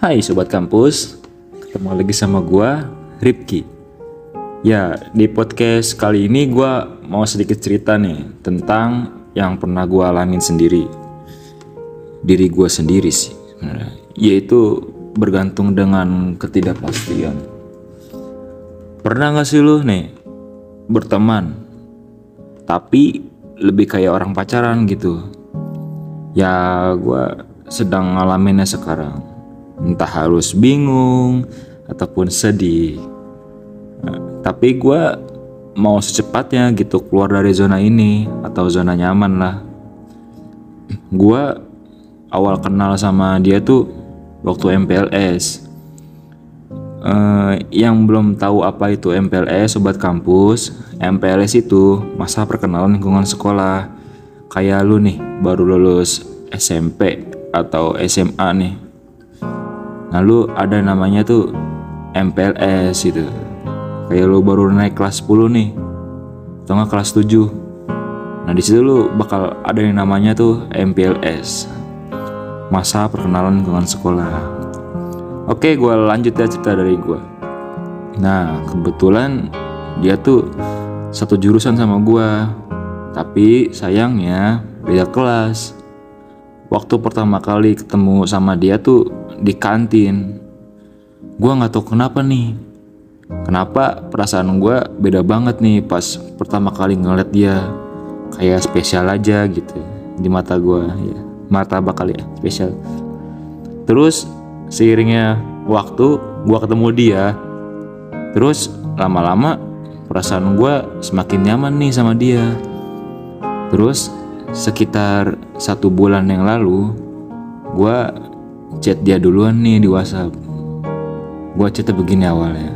Hai Sobat Kampus, ketemu lagi sama gua Ripki. Ya, di podcast kali ini gua mau sedikit cerita nih tentang yang pernah gua alamin sendiri. Diri gua sendiri sih, yaitu bergantung dengan ketidakpastian. Pernah gak sih lu nih berteman, tapi lebih kayak orang pacaran gitu? Ya, gua sedang ngalaminnya sekarang entah harus bingung ataupun sedih. Nah, tapi gue mau secepatnya gitu keluar dari zona ini atau zona nyaman lah. Gue awal kenal sama dia tuh waktu MPLS. Uh, yang belum tahu apa itu MPLS sobat kampus MPLS itu masa perkenalan lingkungan sekolah kayak lu nih baru lulus SMP atau SMA nih lalu ada namanya tuh MPLS gitu. Kayak lu baru naik kelas 10 nih nggak kelas 7 nah di situ lu bakal ada yang namanya tuh MPLS masa perkenalan lingkungan sekolah. Oke gue lanjut ya cerita dari gue nah kebetulan dia tuh satu jurusan sama gue tapi sayangnya beda kelas waktu pertama kali ketemu sama dia tuh di kantin. Gue nggak tahu kenapa nih. Kenapa perasaan gue beda banget nih pas pertama kali ngeliat dia kayak spesial aja gitu di mata gue ya mata bakal ya spesial. Terus seiringnya waktu gue ketemu dia, terus lama-lama perasaan gue semakin nyaman nih sama dia. Terus sekitar satu bulan yang lalu, gue chat dia duluan nih di WhatsApp. Gua chatnya begini awalnya.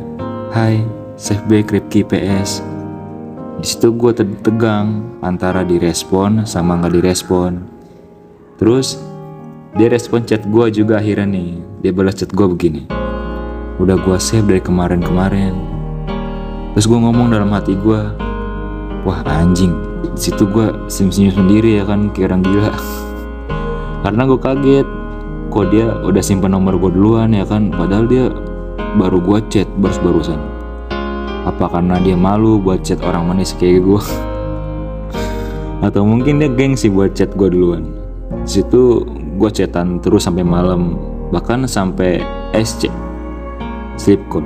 Hai, save back Ripki PS. Di situ gue tegang antara direspon sama nggak direspon. Terus dia respon chat gue juga akhirnya nih. Dia balas chat gue begini. Udah gue save dari kemarin-kemarin. Terus gue ngomong dalam hati gue, wah anjing. Situ gue senyum-senyum sendiri ya kan, kayak orang gila. Karena gue kaget, kok dia udah simpen nomor gue duluan ya kan padahal dia baru gue chat baru barusan. Apa karena dia malu buat chat orang manis kayak gue atau mungkin dia gengsi buat chat gue duluan. Situ gue chatan terus sampai malam bahkan sampai SC sleep call.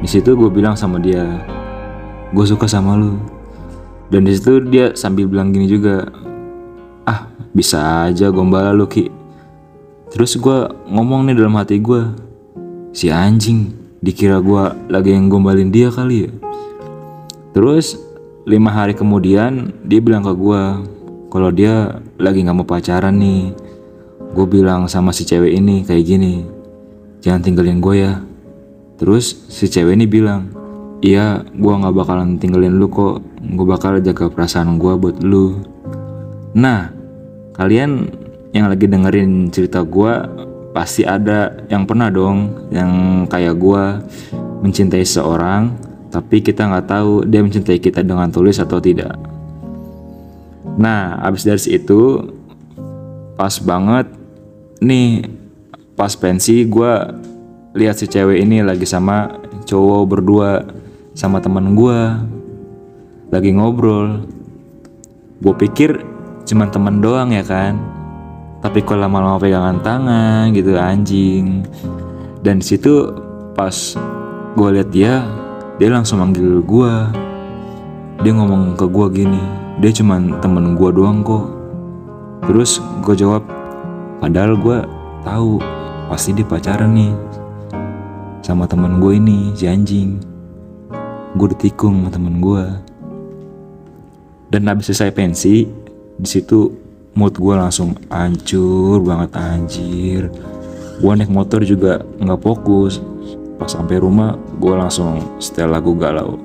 Di situ gue bilang sama dia gue suka sama lu dan di situ dia sambil bilang gini juga ah bisa aja gombala lu ki Terus gue ngomong nih dalam hati gue, si anjing dikira gue lagi yang gombalin dia kali ya. Terus lima hari kemudian dia bilang ke gue kalau dia lagi nggak mau pacaran nih. Gue bilang sama si cewek ini kayak gini, jangan tinggalin gue ya. Terus si cewek ini bilang, iya gue nggak bakalan tinggalin lu kok, gue bakal jaga perasaan gue buat lu. Nah, kalian yang lagi dengerin cerita gue pasti ada yang pernah dong yang kayak gue mencintai seorang tapi kita nggak tahu dia mencintai kita dengan tulis atau tidak. Nah, abis dari situ pas banget nih pas pensi gue lihat si cewek ini lagi sama cowok berdua sama teman gue lagi ngobrol. Gue pikir cuman teman doang ya kan. Tapi kok lama-lama pegangan tangan gitu anjing. Dan situ pas gue liat dia dia langsung manggil gue dia ngomong ke gue gini dia cuman temen gue doang kok. Terus gue jawab padahal gue tahu pasti dia pacaran nih sama temen gue ini si anjing gue ditikung sama temen gue dan habis selesai pensi di situ mood gue langsung hancur banget anjir. Gue naik motor juga nggak fokus. Pas sampai rumah gue langsung setel lagu galau.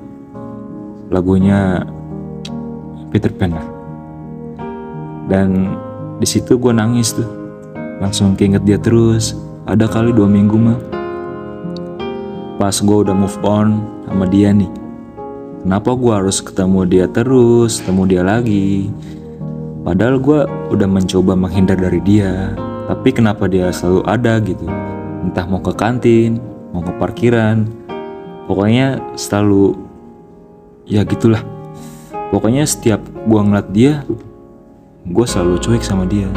Lagunya Peter Pan. Dan di situ gue nangis tuh. Langsung keinget dia terus. Ada kali dua minggu mah. Pas gue udah move on sama dia nih kenapa gue harus ketemu dia terus ketemu dia lagi? Padahal gue udah mencoba menghindar dari dia, tapi kenapa dia selalu ada gitu? entah mau ke kantin mau ke parkiran pokoknya selalu ya gitulah. Pokoknya setiap gua ngeliat dia gue selalu cuek sama dia.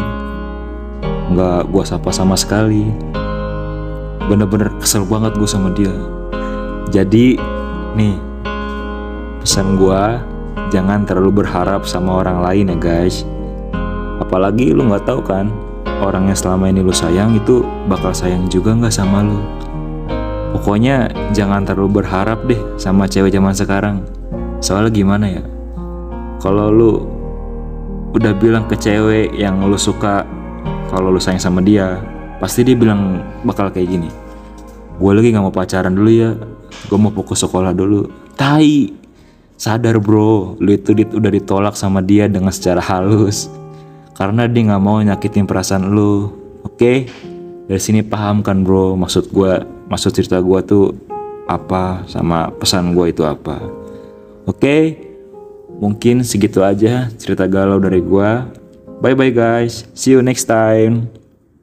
Nggak gua sapa sama sekali. Bener-bener kesel banget gue sama dia. Jadi nih pesan gua jangan terlalu berharap sama orang lain ya guys. Apalagi lu nggak tahu kan orang yang selama ini lu sayang itu bakal sayang juga nggak sama lu? Pokoknya jangan terlalu berharap deh sama cewek zaman sekarang. Soalnya gimana ya? Kalau lu udah bilang ke cewek yang lu suka kalau lu sayang sama dia pasti dia bilang bakal kayak gini. Gue lagi nggak mau pacaran dulu ya gue mau fokus sekolah dulu. Tai sadar bro. Lu itu dit udah ditolak sama dia dengan secara halus. Karena dia nggak mau nyakitin perasaan lu. Oke? Dari sini paham kan bro maksud gue maksud cerita gue tuh apa sama pesan gue itu apa. Oke? Mungkin segitu aja cerita galau dari gue bye bye guys. See you next time